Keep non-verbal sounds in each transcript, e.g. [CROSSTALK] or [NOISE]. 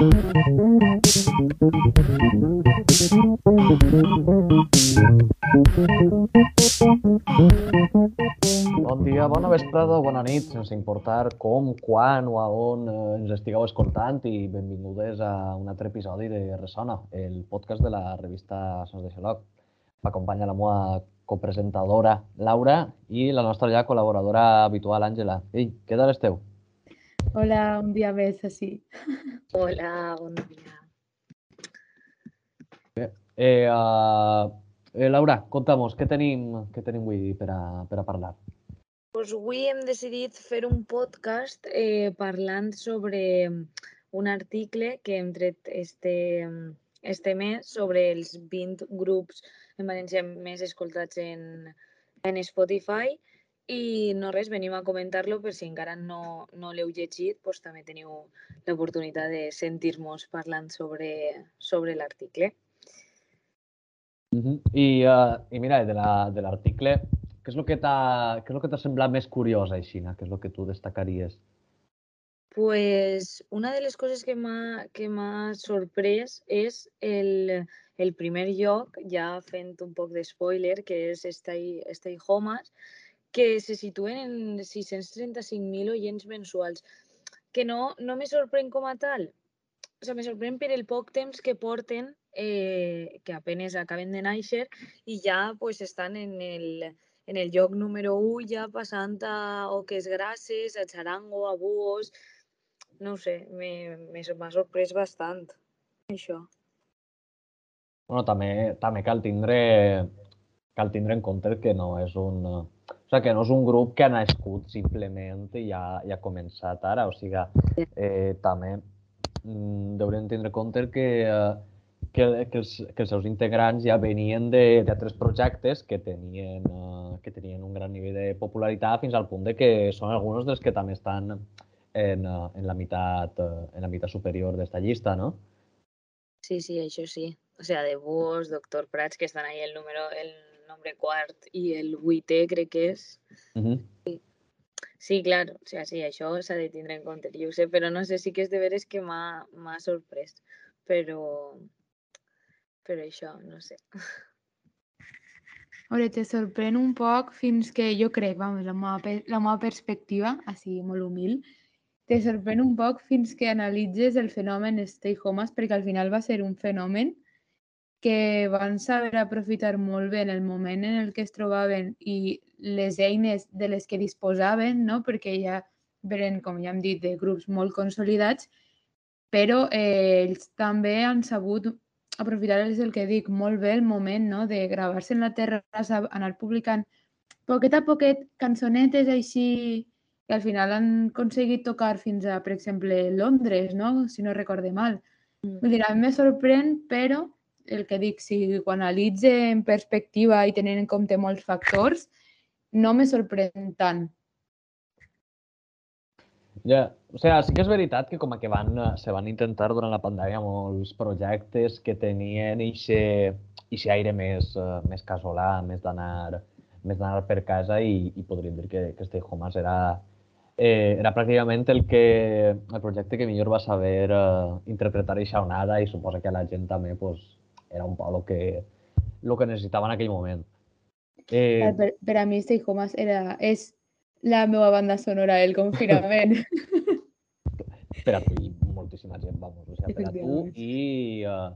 Bon dia, bona vesprada o bona nit, sense importar com, quan o a on eh, ens estigueu escoltant i benvingudes a un altre episodi de Ressona, el podcast de la revista Sons de Xaloc. M'acompanya la meva copresentadora Laura i la nostra ja col·laboradora habitual Àngela. Ei, què tal esteu? Hola, un dia més així. Hola, bon dia. Eh, uh, eh, Laura, conta'mos, què tenim, què tenim avui per a, per a parlar? Pues avui hem decidit fer un podcast eh, parlant sobre un article que hem tret este, este mes sobre els 20 grups en valencià més escoltats en, en Spotify i no res, venim a comentar-lo per si encara no, no l'heu llegit, doncs també teniu l'oportunitat de sentir-nos parlant sobre, sobre l'article. Uh -huh. I, uh, I mira, de la- de l'article, què és el que t'ha què és el que t'ha semblat més curiós, Aixina? Què és el que tu destacaries? Pues una de les coses que m'ha que m'ha sorprès és el, el primer lloc, ja fent un poc de spoiler, que és Stay, Stay Homes, que se situen en 635.000 oients mensuals, que no, no me sorprèn com a tal. O sigui, me sorprèn per el poc temps que porten, eh, que apenes acaben de néixer, i ja pues, estan en el, en el lloc número 1, ja passant a Oques Grasses, a Charango, a Búhos, no sé, m'ha sorprès bastant, això. Bueno, també, també cal tindre, cal tindre en compte que no és un... O sigui, que no és un grup que ha nascut simplement i ha, i ha començat ara. O sigui, eh, també mm, deurem tindre en compte que, eh, que, que, els, que els seus integrants ja venien d'altres projectes que tenien, eh, que tenien un gran nivell de popularitat fins al punt de que són alguns dels que també estan en, eh, en, la, meitat, eh, en la meitat superior d'esta llista, no? Sí, sí, això sí. O sea, de Búhos, Doctor Prats, que estan ahí el número, el nombre quart i el vuitè, crec que és. Uh -huh. Sí, clar, o sea, sí, això s'ha de tindre en compte, jo ho sé, però no sé, sí que és de veres que m'ha m'ha sorprès, però, però això, no sé. [LAUGHS] A veure, te sorprèn un poc fins que jo crec, vamos, la meva, la meva perspectiva, així molt humil, te sorprèn un poc fins que analitzes el fenomen Stay Homes, perquè al final va ser un fenomen que van saber aprofitar molt bé en el moment en el que es trobaven i les eines de les que disposaven, no? perquè ja venen, com ja hem dit, de grups molt consolidats, però eh, ells també han sabut aprofitar és el que dic, molt bé el moment no? de gravar-se en la terrassa, anar publicant poquet a poquet cançonetes així que al final han aconseguit tocar fins a, per exemple, Londres, no? si no recorde mal. Mm. Vull dir, a mi me sorprèn, però el que dic, si ho analitze en perspectiva i tenint en compte molts factors, no me sorprèn tant. Ja, o sigui, sí que és veritat que com que van, eh, se van intentar durant la pandèmia molts projectes que tenien ixe aire més, eh, més casolà, més d'anar més d'anar per casa i, i podríem dir que, que Stay Homes era, eh, era pràcticament el, que, el projecte que millor va saber eh, interpretar eixa onada i suposa que la gent també pues, era un el que, lo que necessitava en aquell moment. Eh. Per, per a mi Stay Homes era, és la meva banda sonora del confinament. [LAUGHS] [LAUGHS] per a tu i moltíssima gent, vamos, o sigui, per a tu i uh,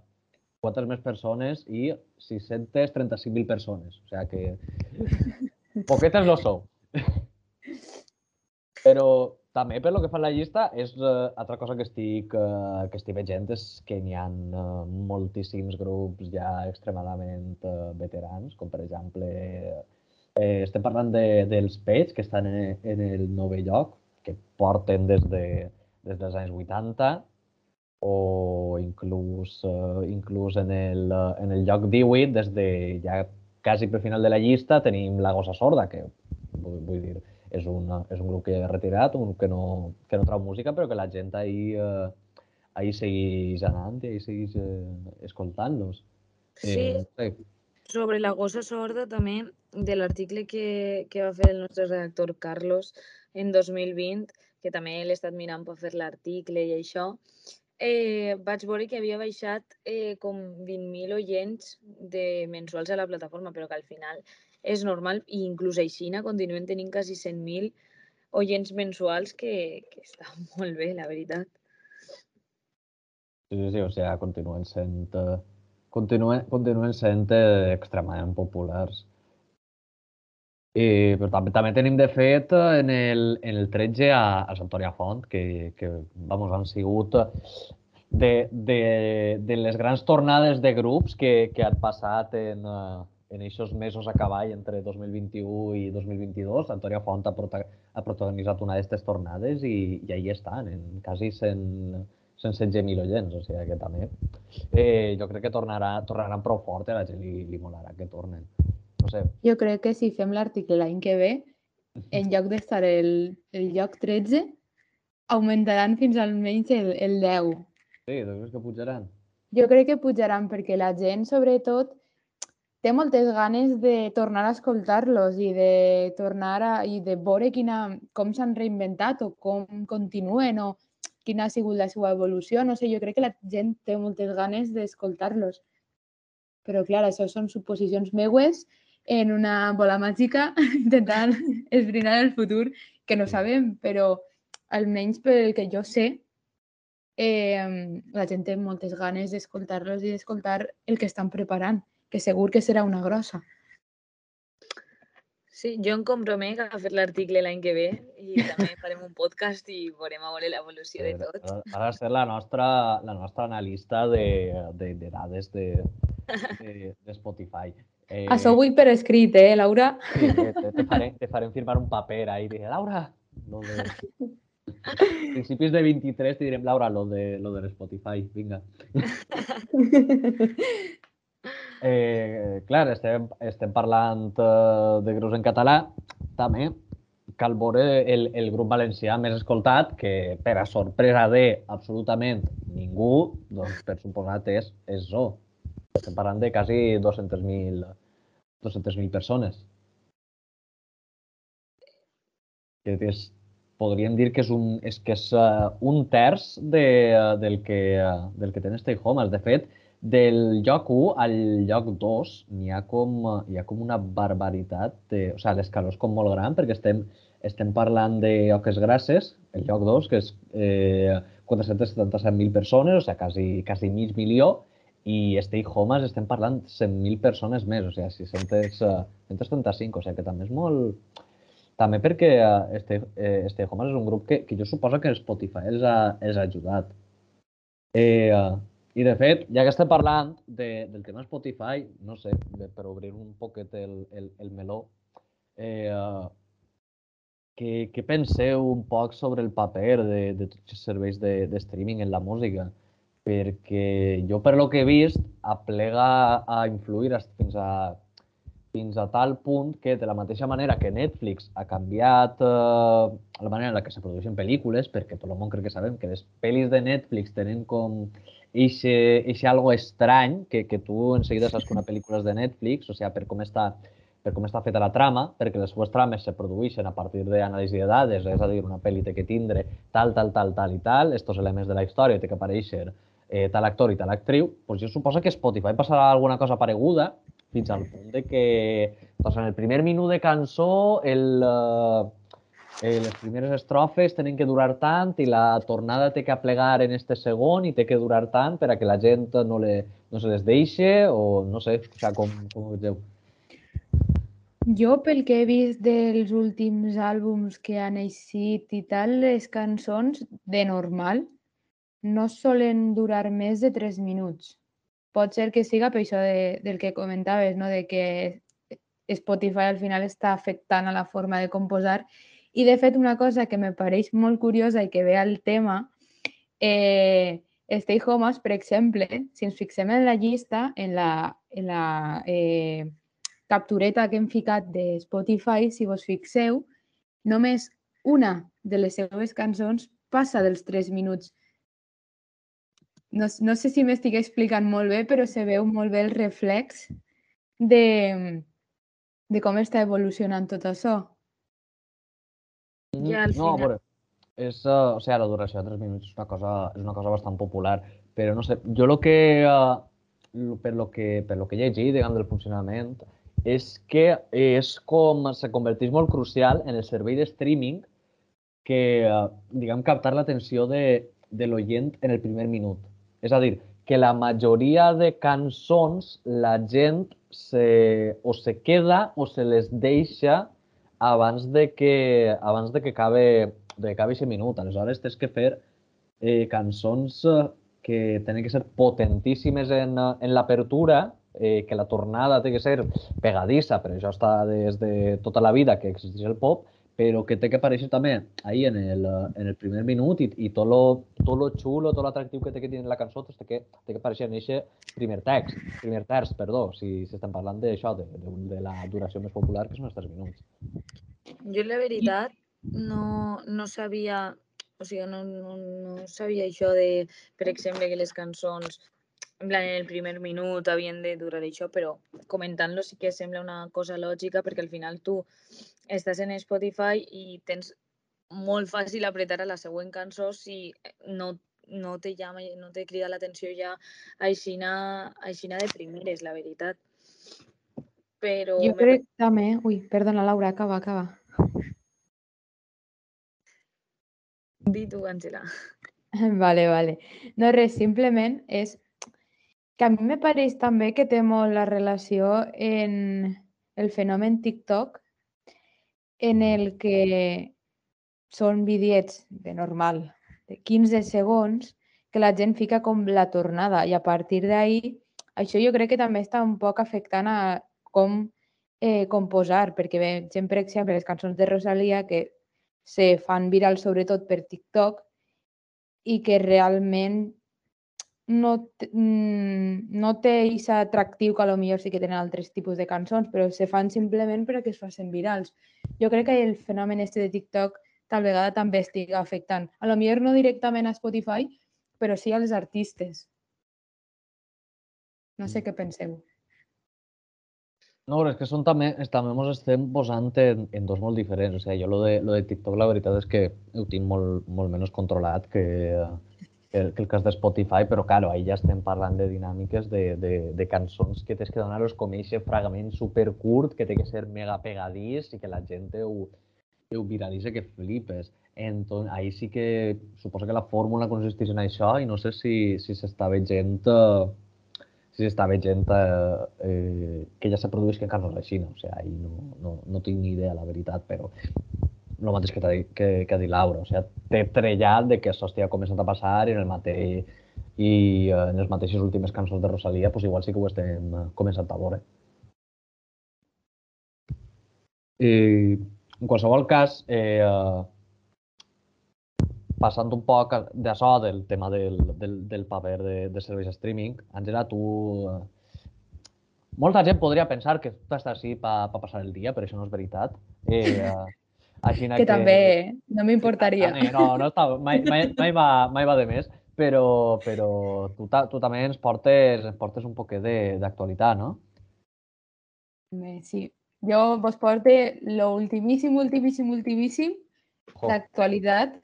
quantes més persones i 635.000 persones, o sigui que [LAUGHS] poquetes lo sou. Però també per lo que fa a la llista és uh, altra cosa que estic, uh, que estic veient és que n'hi ha uh, moltíssims grups ja extremadament uh, veterans, com per exemple eh, estem parlant de, dels Pets, que estan en, en el nou lloc, que porten des, de, des dels anys 80, o inclús, uh, inclús en, el, eh, en el lloc 18, des de ja quasi per final de la llista, tenim La Gossa Sorda, que vull, vull dir, és un, és un grup que ja ha retirat, un grup que no, que no trau música, però que la gent ahir, eh, ahir segueix anant i ahir segueix eh, escoltant-los. Sí, Eh, sé, sobre la gossa sorda també, de l'article que, que va fer el nostre redactor Carlos en 2020, que també l'he estat mirant per fer l'article i això, eh, vaig veure que havia baixat eh, com 20.000 oients de mensuals a la plataforma, però que al final és normal i inclús així continuen tenint quasi 100.000 oients mensuals que, que està [LAUGHS] molt bé, la veritat. Sí, sí, sí, o sigui, continuen sent, eh, continuen, continuen sent eh, extremadament populars. I, però també, també tenim, de fet, en el, en el 13 a, a Santoria Font, que, que vamos, han sigut de, de, de les grans tornades de grups que, que han passat en, en aquests mesos a cavall entre 2021 i 2022. Santoria Font ha, prota, ha protagonitzat una d'aquestes tornades i, i ahí estan, en quasi 100, 116.000 oients, o sigui que també eh, jo crec que tornarà, tornaran prou fort i a la gent li, li molarà que tornen. No sé. Jo crec que si fem l'article l'any que ve, en lloc d'estar el, el lloc 13, augmentaran fins almenys el, el 10. Sí, creus que pujaran? Jo crec que pujaran perquè la gent, sobretot, té moltes ganes de tornar a escoltar-los i de tornar a, i de veure quina, com s'han reinventat o com continuen o quina ha sigut la seva evolució. No sé, jo crec que la gent té moltes ganes d'escoltar-los. Però, clar, això són suposicions meues en una bola màgica [LAUGHS] intentant esbrinar el futur, que no sabem, però almenys pel que jo sé, eh, la gent té moltes ganes d'escoltar-los i d'escoltar el que estan preparant, que segur que serà una grossa. Sí, jo em compromet a fer l'article l'any que ve i també [LAUGHS] farem un podcast i veurem a veure l'evolució de tot. Ara ser la nostra, la nostra analista de, de, de dades de, de, de Spotify. Eh, Això vull per escrit, eh, Laura? Sí, te, te, farem, te farem firmar un paper ahí. Diré, Laura, lo de... [LAUGHS] Principis de 23 te direm, Laura, lo de, lo de Spotify, vinga. [LAUGHS] eh, clar, estem, estem parlant uh, de grups en català, també cal veure el, el grup valencià més escoltat, que per a sorpresa de absolutament ningú, doncs per suposat és, és Zo. Estem parlant de quasi 200.000 200 persones. Que és, podríem dir que és un, és que és, uh, un terç de, uh, del, que, uh, del que tenen Stay Home. De fet, del lloc 1 al lloc 2 n'hi ha, com, hi ha com una barbaritat, de, o sigui, l'escaló és com molt gran perquè estem, estem parlant de Oques Grasses, el lloc 2, que és eh, 477.000 persones, o sigui, quasi, quasi mig milió, i Stay Homes estem parlant 100.000 persones més, o sigui, 600, uh, 135, o sigui que també és molt... També perquè uh, Stay, eh, Stay Homes és un grup que, que jo suposo que Spotify els ha, els ha ajudat. Eh, I de fet, ja que estem parlant de, del tema Spotify, no sé, per obrir un poquet el, el, el meló, eh, què, què penseu un poc sobre el paper de, de tots els serveis de, de streaming en la música? perquè jo, per lo que he vist, aplega a influir fins a, fins a tal punt que, de la mateixa manera que Netflix ha canviat eh, la manera en la que se produeixen pel·lícules, perquè tot el món crec que sabem que les pel·lis de Netflix tenen com eixe algo estrany, que, que tu en seguida saps que una pel·lícula és de Netflix, o sigui, per com està per com està feta la trama, perquè les seues trames se produeixen a partir d'anàlisi de dades, és a dir, una pel·li té que tindre tal, tal, tal, tal i tal, estos elements de la història té que aparèixer eh, tal actor i tal actriu, doncs jo suposo que Spotify passarà alguna cosa pareguda fins al punt de que doncs en el primer minut de cançó el, eh, les primeres estrofes tenen que durar tant i la tornada té que aplegar en este segon i té que durar tant per a que la gent no, le, no se les deixe o no sé, o sigui, com, com ho veieu? Jo, pel que he vist dels últims àlbums que han eixit i tal, les cançons de normal no solen durar més de 3 minuts. Pot ser que siga per això de, del que comentaves, no? de que Spotify al final està afectant a la forma de composar. I, de fet, una cosa que me pareix molt curiosa i que ve al tema, eh, Stay Homes, per exemple, si ens fixem en la llista, en la, en la eh, captureta que hem ficat de Spotify, si vos fixeu, només una de les seues cançons passa dels 3 minuts no, no sé si m'estic explicant molt bé, però se veu molt bé el reflex de, de com està evolucionant tot això. Ja, al no, final... a veure, és, uh, o sigui, la duració de 3 minuts és una cosa, és una cosa bastant popular, però no sé, jo el que, uh, per lo que, per lo que he llegit, diguem, del funcionament, és que és com se converteix molt crucial en el servei de streaming que, uh, diguem, captar l'atenció de, de l'oient en el primer minut. És a dir, que la majoria de cançons la gent se, o se queda o se les deixa abans de que, abans de que acabe de que acabi aquest minut. Aleshores, tens que fer eh, cançons eh, que tenen que ser potentíssimes en, en l'apertura, eh, que la tornada té que ser pegadissa, però això està des de tota la vida que existeix el pop, però que té que aparèixer també ahí en el, en el primer minut i, i tot lo, tot lo xulo, tot l'atractiu que té que tenir la cançó té que, té que aparèixer en aquest primer text, primer terç, perdó, si, estem parlant d'això, de, de, de la duració més popular, que són els 3 minuts. Jo, la veritat, no, no sabia, o sigui, no, no, no sabia això de, per exemple, que les cançons en plan, en el primer minut havien de durar això, però comentant-lo sí que sembla una cosa lògica perquè al final tu estàs en Spotify i tens molt fàcil apretar a la següent cançó si no, no te llama, no te crida l'atenció ja aixina, aixina de primeres, la veritat. Però... Jo crec també... Ui, perdona, Laura, acaba, acaba. Di tu, Àngela. [LAUGHS] Vale, vale. No, res, simplement és que a mi me pareix també que té molt la relació en el fenomen TikTok en el que són vídeos de normal, de 15 segons, que la gent fica com la tornada. I a partir d'ahí això jo crec que també està un poc afectant a com eh, composar, perquè veiem, per exemple, les cançons de Rosalia que se fan viral sobretot per TikTok i que realment no, mm, no té aquest atractiu que potser sí que tenen altres tipus de cançons, però se fan simplement perquè es facin virals. Jo crec que el fenomen este de TikTok tal vegada també estiga afectant. A lo millor no directament a Spotify, però sí als artistes. No sé què penseu. No, és que són també, també ens estem posant en, en dos molt diferents. O sigui, jo lo de, lo de TikTok la veritat és que ho tinc molt, molt menys controlat que, el, que el cas de Spotify, però claro, ahí ja estem parlant de dinàmiques de, de, de cançons que tens que donar-los com eixe fragment supercurt que té que ser mega pegadís i que la gent ho, ho viralitza que flipes. Entonces, ahí sí que suposo que la fórmula consisteix en això i no sé si si s'està veient eh, si s'està veient eh, eh, que ja se produeix que encara no és així, no? O sigui, ahí no, no, no tinc ni idea, la veritat, però el mateix que, que, que ha dit Laura. O sigui, té trellat de que això estigui començant a passar i en el mateix i eh, en les mateixes últimes cançons de Rosalia, pues igual sí que ho estem eh, començant a veure. I, en qualsevol cas, eh, passant un poc d'això, del tema del, del, del paper de, de serveis streaming, Àngela, tu... Eh, molta gent podria pensar que tu estàs així per pa passar el dia, però això no és veritat. Eh, [LAUGHS] així que, que també no m'importaria. No, no està, mai, mai, mai, va, mai va de més, però, però tu, ta, tu també ens portes, ens portes un poquet d'actualitat, no? Sí, jo vos porte lo ultimíssim, ultimíssim, ultimíssim d'actualitat,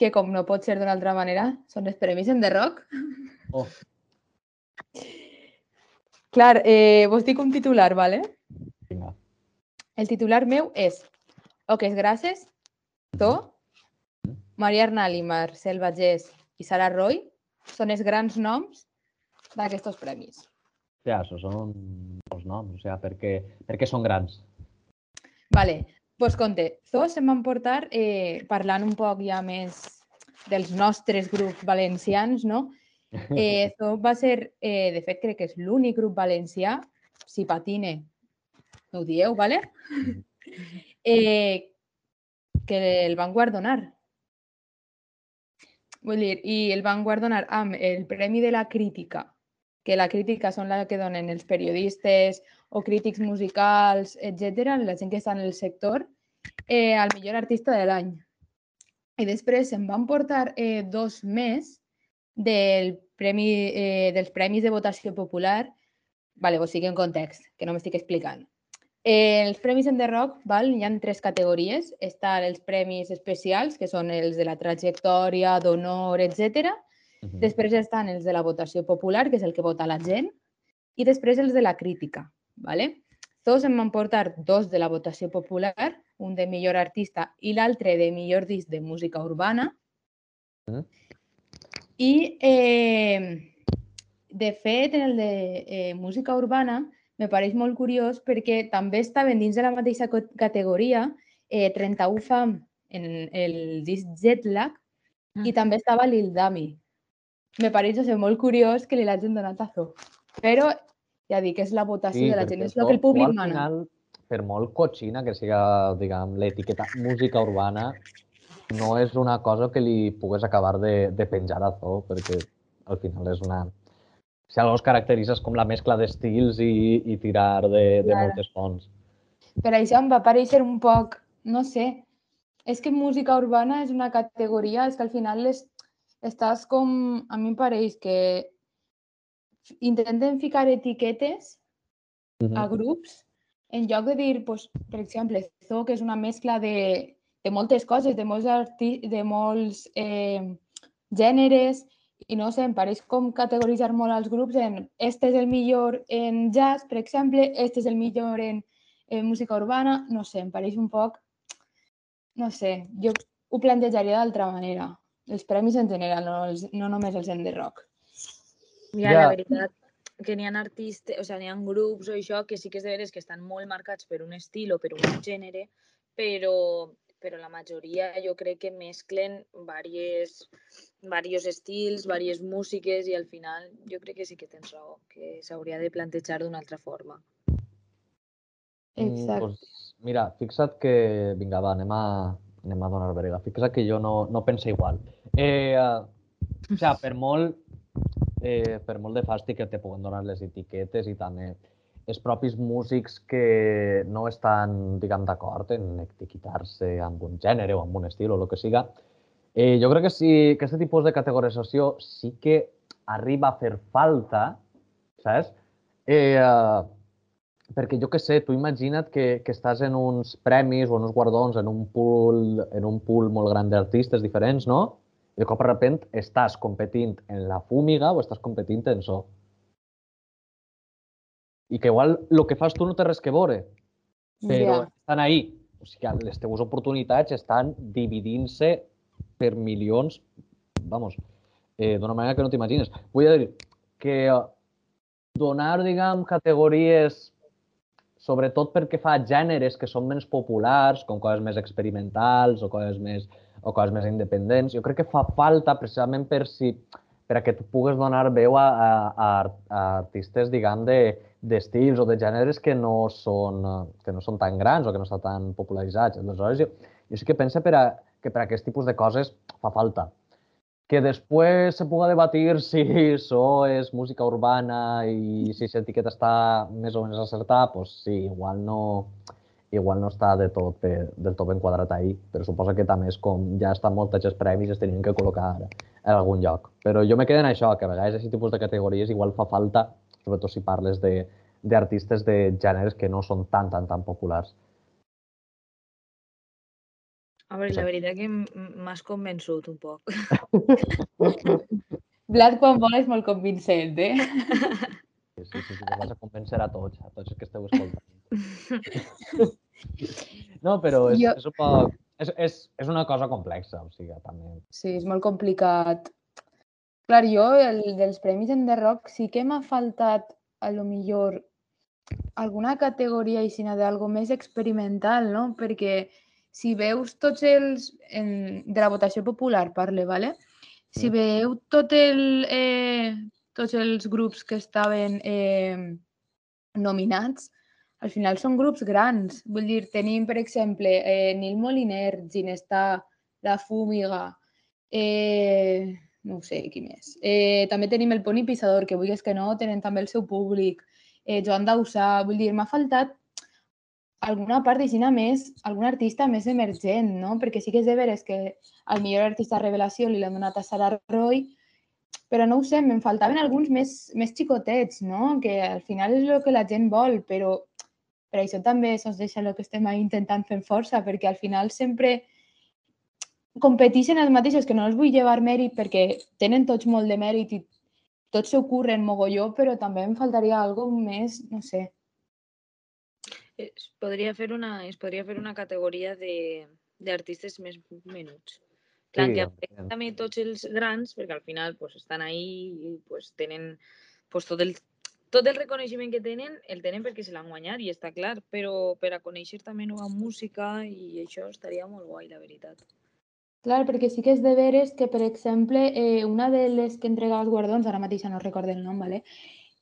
que com no pot ser d'una altra manera, són els premis en The Rock. Oh. Clar, eh, vos dic un titular, ¿vale? Vinga. El titular meu és Oques Grasses, To, Maria Arnal i Marcel Bagés i Sara Roy són els grans noms d'aquests premis. Ja, això són els noms, o sigui, perquè, perquè són grans. Vale, pues compte, tots se'n van portar eh, parlant un poc ja més dels nostres grups valencians, no? [LAUGHS] Eh, Zo va ser, eh, de fet, crec que és l'únic grup valencià, si patine, no ho dieu, ¿vale? Eh, que el van guardonar. Vull dir, i el van guardonar amb el Premi de la Crítica, que la crítica són la que donen els periodistes o crítics musicals, etc, la gent que està en el sector, eh, al millor artista de l'any. I després se'n van portar eh, dos més del premi, eh, dels premis de votació popular. Vale, vos sigui en context, que no m'estic explicant. Eh, els premis en The Rock, val? hi ha tres categories. Estan els premis especials, que són els de la trajectòria, d'honor, etc. Mhm. Després estan els de la votació popular, que és el que vota la gent, i després els de la crítica. ¿vale? Tots em van portar dos de la votació popular, un de millor artista i l'altre de millor disc de música urbana. Mhm. I, eh, de fet, en el de eh, música urbana me pareix molt curiós perquè també estaven dins de la mateixa categoria eh, 31 Fam en el disc Jetlag i Mm. també estava Lil Dami. Me pareix o sigui, molt curiós que li l'hagin donat a Zo. Però ja dic, és la votació de la gent, és el que el públic al mana. Final, per molt cotxina que siga, diguem, l'etiqueta música urbana, no és una cosa que li pugues acabar de, de penjar a Zo, perquè al final és una... Si algo es caracteritza com la mescla d'estils i, i tirar de, de moltes fonts. Per això em va parèixer un poc, no sé, és que música urbana és una categoria, és que al final les, estàs com, a mi em pareix que intenten ficar etiquetes Mhm. a grups en lloc de dir, pues, per exemple, Zo, que és una mescla de, de moltes coses, de molts, arti de molts eh, gèneres, i no sé, em pareix com categoritzar molt els grups en este és el millor en jazz, per exemple, este és el millor en, en música urbana, no sé, em pareix un poc, no sé, jo ho plantejaria d'altra manera. Els premis en general, no, els, no només els en The Rock. Ja, Ja. la veritat que n'hi ha artistes, o sigui, n'hi ha grups o això que sí que és de veres que estan molt marcats per un estil o per un gènere, però, però la majoria jo crec que mesclen diversos, diversos estils, diverses músiques i al final jo crec que sí que tens raó, que s'hauria de plantejar d'una altra forma. Mm, Exacte. Doncs, mira, fixa't que... Vinga, va, anem a, anem a donar verga. Fixa't que jo no, no penso igual. Eh, uh, o sigui, per molt, eh, per molt de fàstic que te puguen donar les etiquetes i també els propis músics que no estan, diguem, d'acord en etiquetar-se amb un gènere o amb un estil o el que siga, eh, jo crec que sí, que aquest tipus de categorització sí que arriba a fer falta, saps? Eh, uh, perquè jo que sé, tu imagina't que, que estàs en uns premis o en uns guardons en un pool, en un pool molt gran d'artistes diferents, no? I de cop de repent estàs competint en la fúmiga o estàs competint en so. I que igual el que fas tu no té res que veure, però Ja. estan ahí. O sigui, les teves oportunitats estan dividint-se per milions, vamos, eh, d'una manera que no t'imagines. Vull dir que eh, donar, diguem, categories sobretot perquè fa gèneres que són menys populars, com coses més experimentals o coses més, o coses més independents. Jo crec que fa falta precisament per, si, que tu pugues donar veu a, a, a, artistes, diguem, de, d'estils o de gèneres que no, són, que no són tan grans o que no estan tan popularitzats. Aleshores, jo, jo sí que penso per a, que per a aquest tipus de coses fa falta. Que després se puga debatir [LAUGHS] si això és música urbana i si l'etiqueta està més o menys acertada, doncs sí, igual no, igual no està de tot, del tot ben quadrat ahí, però suposa que també és com ja estan molts els premis es tenien que col·locar en algun lloc. Però jo me quedo en això, que a vegades aquest tipus de categories igual fa falta, sobretot si parles de d'artistes de gèneres que no són tan, tan, tan populars. A veure, la veritat que m'has convençut un poc. [LAUGHS] Vlad quan vol és molt convincent, eh? Sí, sí, sí, vas a convèncer a tots, a tots els que esteu escoltant. [LAUGHS] No, però és, Jo- és un poc... És, és, és una cosa complexa, o sigui, també. Sí, és molt complicat. Clar, jo el, dels premis en The Rock sí que m'ha faltat a lo millor alguna categoria així d'algo més experimental, no? Perquè si veus tots els... En, de la votació popular parle, ¿vale? Si Mm. veu tot el, eh, tots els grups que estaven eh, nominats, al final són grups grans. Vull dir, tenim, per exemple, eh, Nil Moliner, Ginestà, La Fúmiga, eh, no ho sé, qui més. Eh, també tenim el Poni Pissador, que vulguis que no, tenen també el seu públic. Eh, Joan Dausà, vull dir, m'ha faltat alguna part d'aixina més, algun artista més emergent, no? Perquè sí que és de veres que al millor artista revelació li l'han donat a Sara Roy, però no ho sé, me'n faltaven alguns més, més xicotets, no? Que al final és el que la gent vol, però Per això també se'ns deixa el que estem intentant fer força, perquè al final sempre competeixen els mateixos, que no els vull llevar mèrit perquè tenen tots molt de mèrit i tots s'ho curren mogolló, però també em faltaria alguna més, no sé. Es podria fer una, es podria fer una categoria d'artistes més menuts. Clar, sí, que afecta també tots els grans, perquè al final pues, estan ahí i pues, tenen pues, tot, el, tot el reconeixement que tenen, el tenen perquè se l'han guanyat i està clar, però per a conèixer també nova música i això estaria molt guai, la veritat. Clar, perquè sí que és de veres que, per exemple, eh, una de les que entrega els guardons, ara mateix no recordo el nom, ¿vale?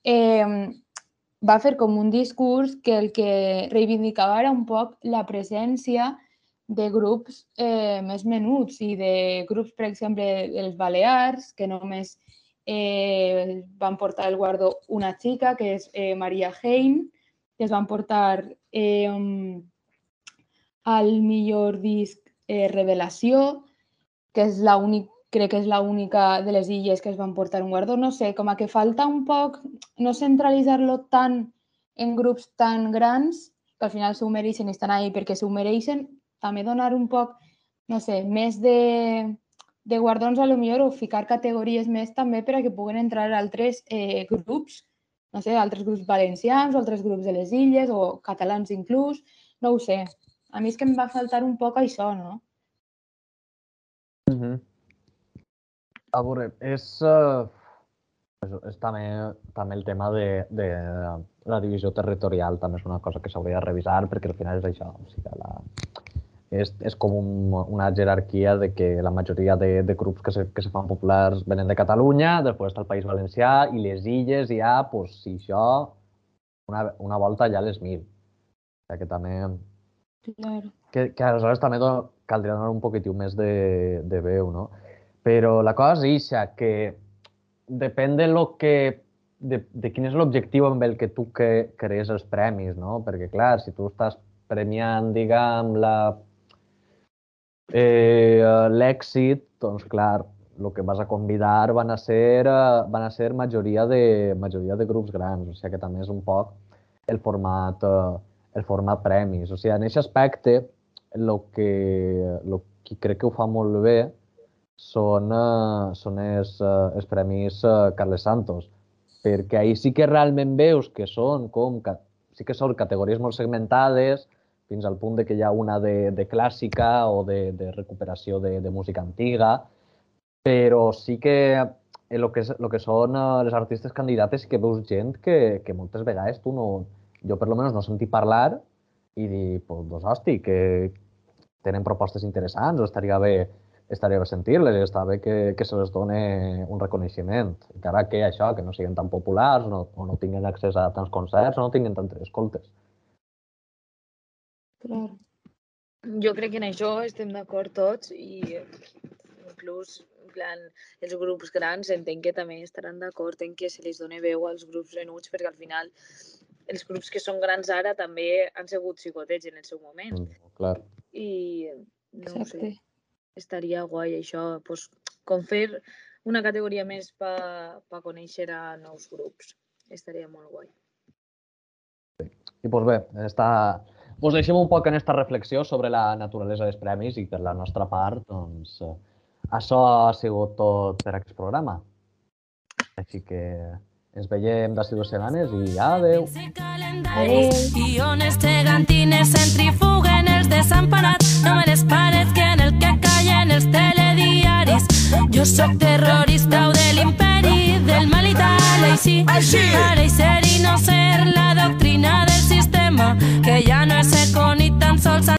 eh, va fer com un discurs que el que reivindicava era un poc la presència de grups eh, més menuts i de grups, per exemple, dels Balears, que només eh, van portar el guardó una xica, que és eh, Maria Hein, que es van portar eh, al millor disc eh, Revelació, que és l'únic crec que és l'única de les illes que es van portar un guardó. No sé, com a que falta un poc no centralitzar-lo tant en grups tan grans, que al final s'ho mereixen i estan ahí perquè s'ho mereixen, també donar un poc, no sé, més de, de guardons a lo millor o ficar categories més també per a que puguen entrar altres eh, grups, no sé, altres grups valencians o altres grups de les illes o catalans inclús, no ho sé. A mi és que em va faltar un poc això, no? Mm -hmm. A veure, és, uh, és, és també, també el tema de, de la divisió territorial, també és una cosa que s'hauria de revisar perquè al final és això, o sigui, la, és, és com un, una jerarquia de que la majoria de, de grups que se, que se fan populars venen de Catalunya, després està el País Valencià i les illes ja, pues, si això, una, una volta ja les mil. O sigui, que també... Claro. Que, que aleshores també caldria donar un poquitiu més de, de veu, no? Però la cosa és ixa, que depèn de lo que de, de quin és l'objectiu amb el que tu que, crees els premis, no? Perquè, clar, si tu estàs premiant, diguem, la eh, l'èxit, doncs, clar, el que vas a convidar van a ser, uh, van a ser majoria, de, majoria de grups grans, o sigui que també és un poc el format, uh, el format premis. O sigui, en aquest aspecte, el que, lo que crec que ho fa molt bé són, són els, els premis Carles Santos, perquè ahir sí que realment veus que són com, sí que són categories molt segmentades, fins al punt de que hi ha una de, de clàssica o de, de recuperació de, de música antiga, però sí que el que, és, el que són les artistes candidates que veus gent que, que moltes vegades tu no, jo per lo menos no senti parlar i dir, pues, doncs, hosti, que tenen propostes interessants, o estaria bé, estaria bé sentir-les, està bé que, que se les doni un reconeixement. Encara que això, que no siguin tan populars, no, o no tinguin accés a tants concerts, o no tinguin tantes escoltes. Clar. Jo crec que en això estem d'acord tots i inclús plan, els grups grans entenc que també estaran d'acord en que se li doni veu als grups venuts perquè al final els grups que són grans ara també han sigut xicotets en el seu moment. Mm, clar. I no Exacte. sé, estaria guai això, pues, com fer una categoria més per pa conèixer a nous grups. Estaria molt guai. I doncs bé, està... Us deixem un poc en aquesta reflexió sobre la naturalesa dels premis i per la nostra part, doncs, això ha sigut tot per aquest programa. Així que ens veiem d'ací dues setmanes i adeu. Adeu. Guiones gegantines centrifuguen els desemparats. No me les pares que en el que callen els telediaris. Jo sóc terrorista o de l'imperi, del mal i tal, així. Així! llama, que ja no és eco ni tan sols